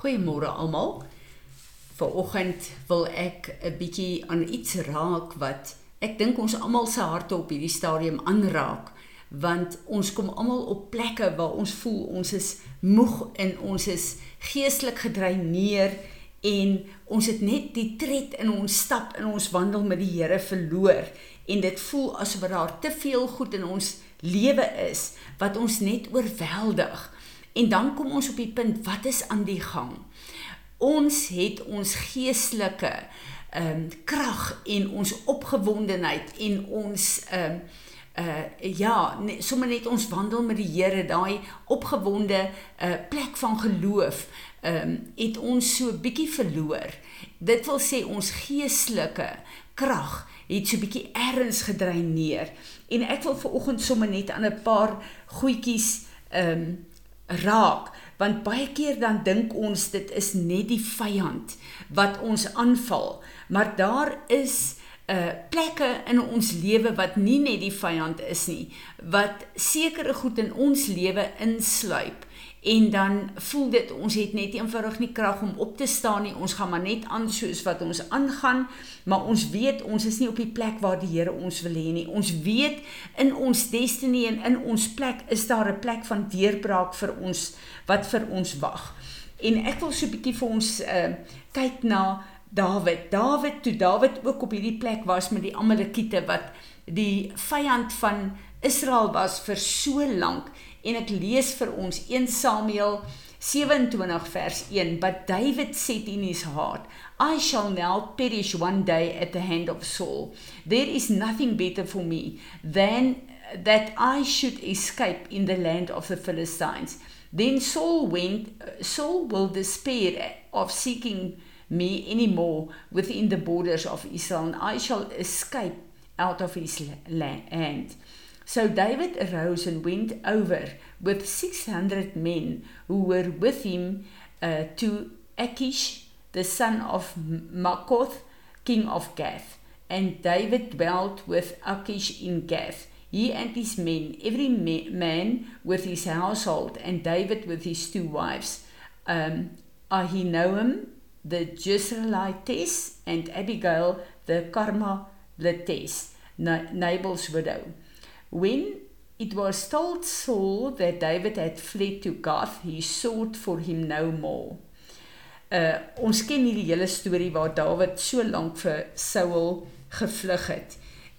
Goeiemôre almal. Vanoggend wil ek 'n bietjie aan iets raak wat ek dink ons almal se harte op hierdie stadium aanraak, want ons kom almal op plekke waar ons voel ons is moeg en ons is geestelik gedreineer en ons het net die tred in ons stap in ons wandel met die Here verloor en dit voel asof daar te veel goed in ons lewe is wat ons net oorweldig. En dan kom ons op die punt wat is aan die gang? Ons het ons geestelike ehm um, krag en ons opgewondenheid en ons ehm um, uh ja, ne, sommer net ons wandel met die Here, daai opgewonde uh plek van geloof, ehm um, het ons so bietjie verloor. Dit wil sê ons geestelike krag het so bietjie erns gedreineer. En ek wil ver oggend sommer net aan 'n paar goedjies ehm um, raak want baie keer dan dink ons dit is net die vyand wat ons aanval maar daar is uh plekke in ons lewe wat nie net die vyand is nie wat sekere goed in ons lewe insluip en dan voel dit ons het net eenvoudig nie krag om op te staan nie. Ons gaan maar net aan soos wat ons aangaan, maar ons weet ons is nie op die plek waar die Here ons wil hê nie. Ons weet in ons destiny en in ons plek is daar 'n plek van deurbraak vir ons wat vir ons wag. En ek wil so 'n bietjie vir ons uh kyk na Dawid. Dawid toe Dawid ook op hierdie plek was met die Amalekiete wat die vyand van Israel was vir so lank en ek lees vir ons 1 Samuel 27 vers 1 but David said in his heart I shall now perish one day at the hand of Saul. There is nothing better for me than that I should escape in the land of the Philistines. Then Saul went Saul will despair of seeking me anymore within the borders of Israel and I shall escape out of his land So David arose and went over with 600 men who were with him uh, to Achish, the son of Makoth, king of Gath. And David dwelt with Achish in Gath, he and his men, every man with his household, and David with his two wives, um, Ahinoam, the Jezreelitess, and Abigail, the Carmelitess, Nabal's widow. When it was told Saul that David had fled to Gath, he sought for him no more. Uh ons ken hierdie hele storie waar Dawid so lank vir Saul gevlug het.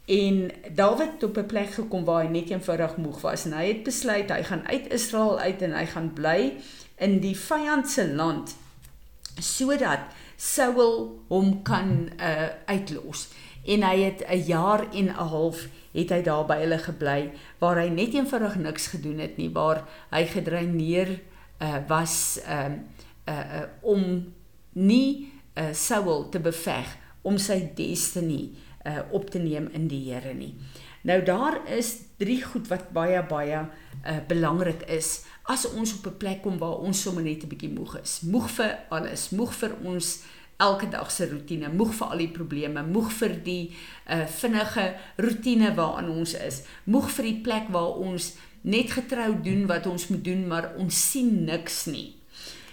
En Dawid het op 'n plek gekom waar hy net eenvoudig moeg was en hy het besluit hy gaan uit Israel uit en hy gaan bly in die vyand se land sodat Saul hom kan uh uitlos. En hy het 'n jaar en 'n half het hy daar by hulle gebly waar hy net eenvoudig niks gedoen het nie waar hy gedreineer uh, was um uh, uh, om nie uh, Saul te beveg om sy destiny uh, op te neem in die Here nie. Nou daar is drie goed wat baie baie uh, belangrik is as ons op 'n plek kom waar ons sommer net 'n bietjie moeg is. Moeg vir alles, moeg vir ons elke dag se rotine, moeg vir al die probleme, moeg vir die uh vinnige rotine waaraan ons is, moeg vir die plek waar ons net getrou doen wat ons moet doen, maar ons sien niks nie.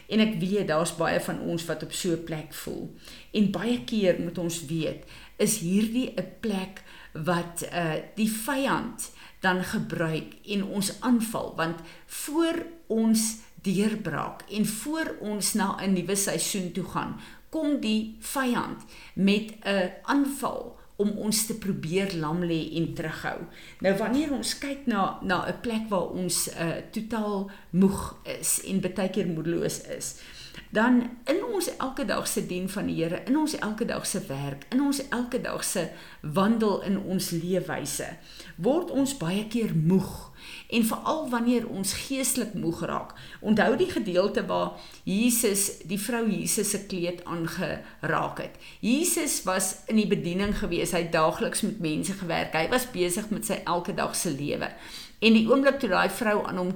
En ek weet daar's baie van ons wat op so 'n plek voel. En baie keer moet ons weet, is hierdie 'n plek wat uh die vyand dan gebruik en ons aanval want voor ons deurbraak en voor ons na 'n nuwe seisoen toe gaan kom die vyand met 'n aanval om ons te probeer lam lê en terughou. Nou wanneer ons kyk na na 'n plek waar ons uh, totaal moeg is en baie keer moedeloos is, dan in ons elke dag se dien van die Here, in ons elke dag se werk, in ons elke dag se wandel in ons leefwyse, word ons baie keer moeg en veral wanneer ons geestelik moeg raak. Onthou die gedeelte waar Jesus die vrou Jesus se kleed aangeraak het. Jesus was in die bediening gewees, hy het daagliks met mense gewerk. Hy was besig met sy elke dag se lewe. En die oomblik toe daai vrou aan hom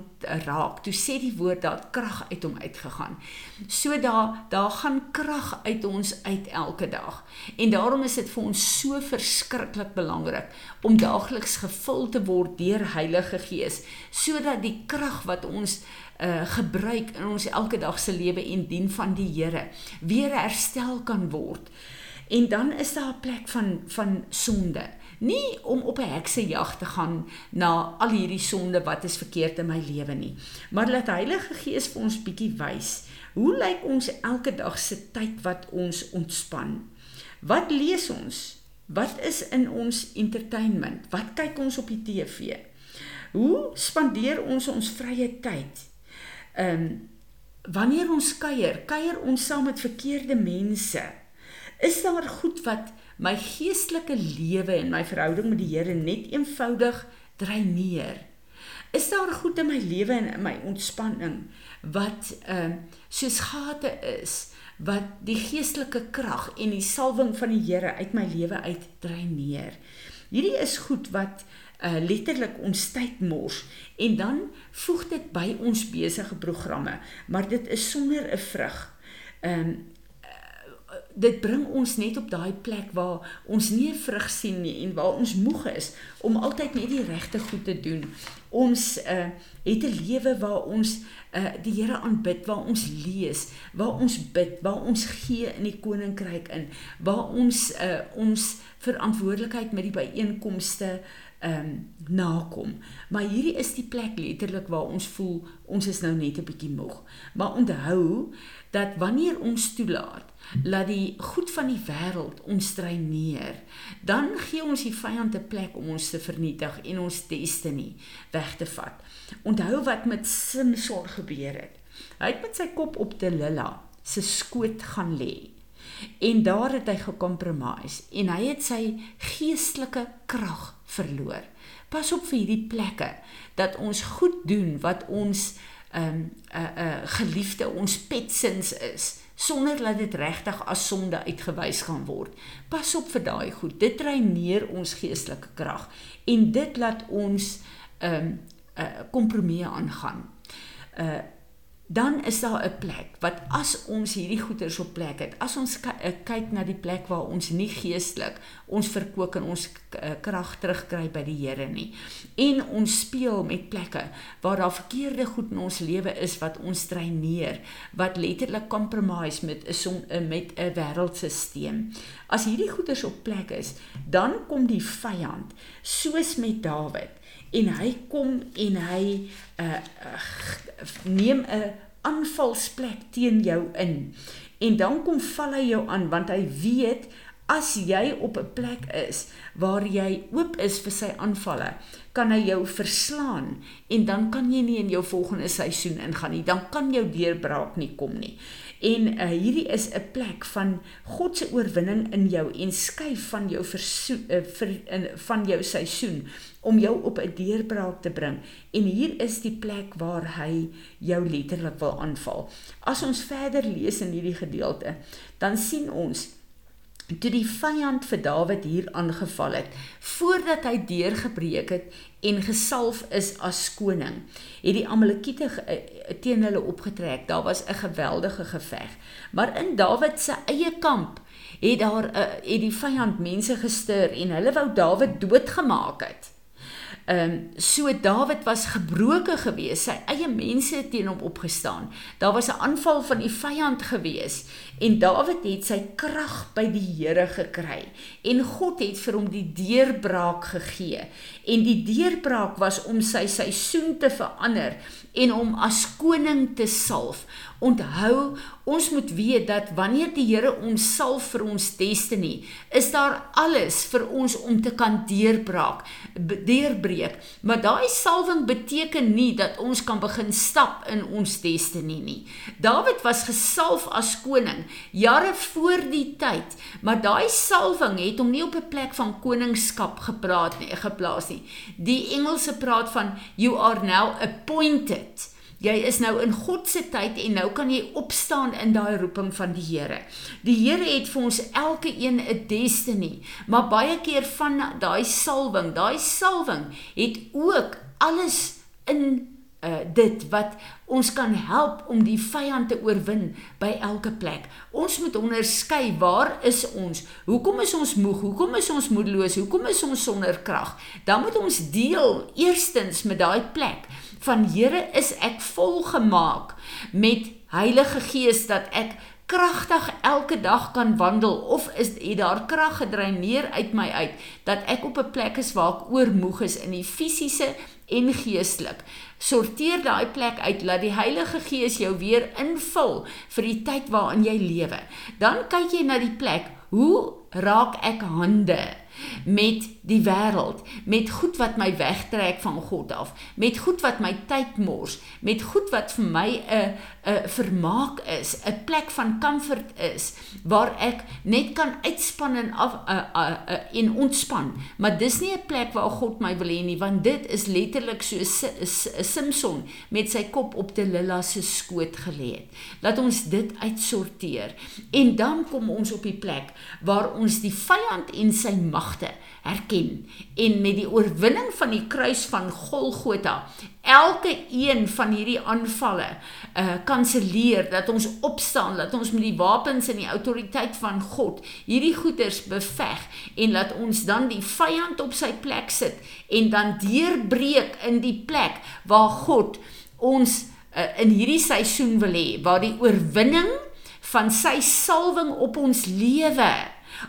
raak, toe sê die woord dat krag uit hom uitgegaan. So daar daar gaan krag uit ons uit elke dag. En daarom is dit vir ons so verskriklik belangrik om daagliks gevul te word deur Heilige Gees sodat die krag wat ons uh gebruik in ons elke dag se lewe en dien van die Here weer herstel kan word. En dan is daar 'n plek van van sonde nie om op 'n heksejag te gaan na al hierdie sonde wat is verkeerd in my lewe nie maar laat Heilige Gees vir ons bietjie wys hoe lyk ons elke dag se tyd wat ons ontspan? Wat lees ons? Wat is in ons entertainment? Wat kyk ons op die TV hoe spandeer ons ons vrye tyd? Ehm um, wanneer ons kuier kuier ons saam met verkeerde mense? Is daar goed wat my geestelike lewe en my verhouding met die Here net eenvoudig dreineer. Is daar goed in my lewe en in my ontspanning wat ehm uh, soos gate is wat die geestelike krag en die salwing van die Here uit my lewe uit dreineer. Hierdie is goed wat uh letterlik ons tyd mors en dan voeg dit by ons besige programme, maar dit is sonder 'n vrug. Ehm um, dit bring ons net op daai plek waar ons nie vrug sien nie en waar ons moeg is om altyd net die regte goed te doen. Ons uh het 'n lewe waar ons uh die Here aanbid, waar ons lees, waar ons bid, waar ons gee in die koninkryk in, waar ons uh ons verantwoordelikheid met die byeenkomste ehm um, nakom. Maar hierdie is die plek letterlik waar ons voel ons is nou net 'n bietjie moeg. Maar onthou dat wanneer ons toelaat laat die goed van die wêreld ons dreineer, dan gee ons die vyand 'n plek om ons te vernietig en ons destiny weg te vat. Onthou wat met Samson gebeur het. Hy het met sy kop op Delilah se skoot gaan lê. En daar het hy gekompromise en hy het sy geestelike krag verloor. Pas op vir hierdie plekke dat ons goed doen wat ons 'n um, 'n uh, 'n uh, geliefde ons petsins is sonder dat dit regtig as sonde uitgewys gaan word. Pas op vir daai goed. Dit dreineer ons geestelike krag en dit laat ons ehm um, 'n uh, kompromie aangaan. Uh dan is daar 'n plek wat as ons hierdie goeders op plek het, as ons eh, kyk na die plek waar ons nie geestelik ons verkoop en ons eh, krag terugkry by die Here nie. En ons speel met plekke waar daar verkeerde goed in ons lewe is wat ons dreineer, wat letterlik compromise met 'n eh, met 'n wêreldstelsel. As hierdie goeders op plek is, dan kom die vyand soos met Dawid en hy kom en hy uh, uh neem 'n aanvalsplek teen jou in. En dan kom val hy jou aan want hy weet as jy op 'n plek is waar jy oop is vir sy aanvalle, kan hy jou verslaan en dan kan jy nie in jou volgende seisoen ingaan nie. Dan kan jou deurbraak nie kom nie. En uh, hierdie is 'n plek van God se oorwinning in jou en skuif van jou versoek uh, vir in van jou seisoen om jou op 'n deurbraak te bring. En hier is die plek waar hy jou letterlik wil aanval. As ons verder lees in hierdie gedeelte, dan sien ons toe die vyand vir Dawid hier aangeval het voordat hy deurgebreek het en gesalf is as koning het die amalekiete eh, teen hulle opgetrek. Daar was 'n geweldige geveg. Maar in Dawid se eie kamp het daar uh, het die vyand mense gestuur en hulle wou Dawid doodgemaak het Ehm um, so Dawid was gebroke geweest, sy eie mense het teen hom opgestaan. Daar was 'n aanval van die vyand geweest en Dawid het sy krag by die Here gekry en God het vir hom die deurbraak gegee. En die deurbraak was om sy seisoen te verander en om as koning te salf. Onthou, ons moet weet dat wanneer die Here ons salf vir ons destiny, is daar alles vir ons om te kan deurbraak, deurbreek. Maar daai salwing beteken nie dat ons kan begin stap in ons destiny nie. Dawid was gesalf as koning jare voor die tyd, maar daai salwing het hom nie op 'n plek van koningskap gepraat nie, geplaas nie. Die Engelse praat van you are now appointed. Jy is nou in God se tyd en nou kan jy opstaan in daai roeping van die Here. Die Here het vir ons elke een 'n destiny, maar baie keer van daai salwing, daai salwing het ook alles in uh dit wat ons kan help om die vyand te oorwin by elke plek. Ons moet onderskei waar is ons? Hoekom is ons moeg? Hoekom is ons moedeloos? Hoekom is ons sonder krag? Dan moet ons deel eerstens met daai plek van Here is ek volgemaak met Heilige Gees dat ek kragtig elke dag kan wandel of is het daar krag gedreineer uit my uit dat ek op 'n plek is waar ek oormoeg is in die fisiese en geestelik. Sorteer daai plek uit laat die Heilige Gees jou weer invul vir die tyd waarin jy lewe. Dan kyk jy na die plek, hoe raak ek hande? met die wêreld, met goed wat my wegtrek van God af, met goed wat my tyd mors, met goed wat vir my 'n 'n vermaak is, 'n plek van comfort is waar ek net kan uitspan en af uh, uh, uh, en ontspan. Maar dis nie 'n plek waar God my wil hê nie, want dit is letterlik so 'n Simpson met sy kop op Delila se skoot gelê het. Laat ons dit uitsorteer en dan kom ons op die plek waar ons die vyand en sy mag magte herken en met die oorwinning van die kruis van Golgotha elke een van hierdie aanvalle uh kanselleer dat ons opstaan dat ons met die wapens en die autoriteit van God hierdie goeders beveg en laat ons dan die vyand op sy plek sit en dan deurbreek in die plek waar God ons uh, in hierdie seisoen wil hê waar die oorwinning van sy salwing op ons lewe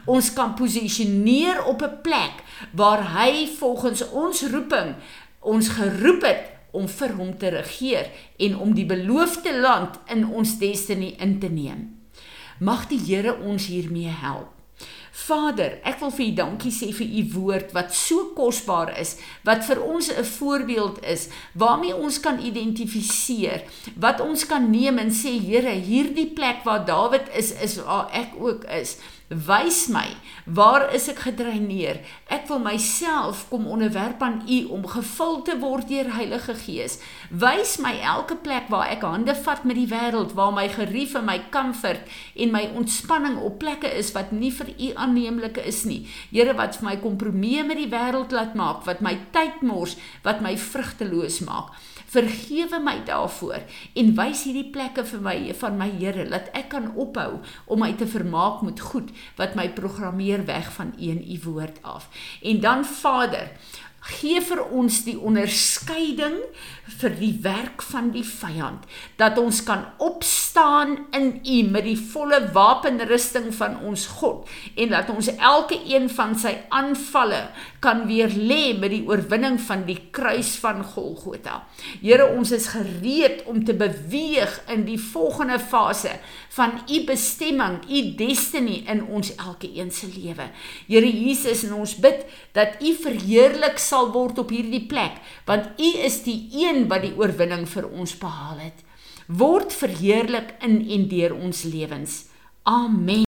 ons kan posisioneer op 'n plek waar hy volgens ons roeping ons geroep het om vir hom te regeer en om die beloofde land in ons destiny in te neem. Mag die Here ons hiermee help. Vader, ek wil vir U dankie sê vir U woord wat so kosbaar is, wat vir ons 'n voorbeeld is, waarmee ons kan identifiseer, wat ons kan neem en sê Here, hierdie plek waar Dawid is, is waar ek ook is. Wys my, waar is ek gedreineer? Ek wil myself kom onderwerp aan U om gevul te word deur Heilige Gees. Wys my elke plek waar ek hande vat met die wêreld, waar my gerief en my comfort en my ontspanning op plekke is wat nie vir U aanneemlik is nie. Here, wat vir my kompromie met die wêreld laat maak, wat my tyd mors, wat my vrugteloos maak. Vergewe my daarvoor en wys hierdie plekke vir my van my Here dat ek kan ophou om my te vermaak met goed wat my programmeer weg van een u woord af. En dan Vader, gee vir ons die onderskeiding vir die werk van die vyand dat ons kan opstaan in U met die volle wapenrusting van ons God en dat ons elke een van sy aanvalle kan weer lê met die oorwinning van die kruis van Golgotha. Here, ons is gereed om te beweeg in die volgende fase van U bestemming, U destiny in ons elke een se lewe. Here Jesus, en ons bid dat U verheerlik sal word op hierdie plek, want U is die een wat die oorwinning vir ons behaal het. Word verheerlik in en deur ons lewens. Amen.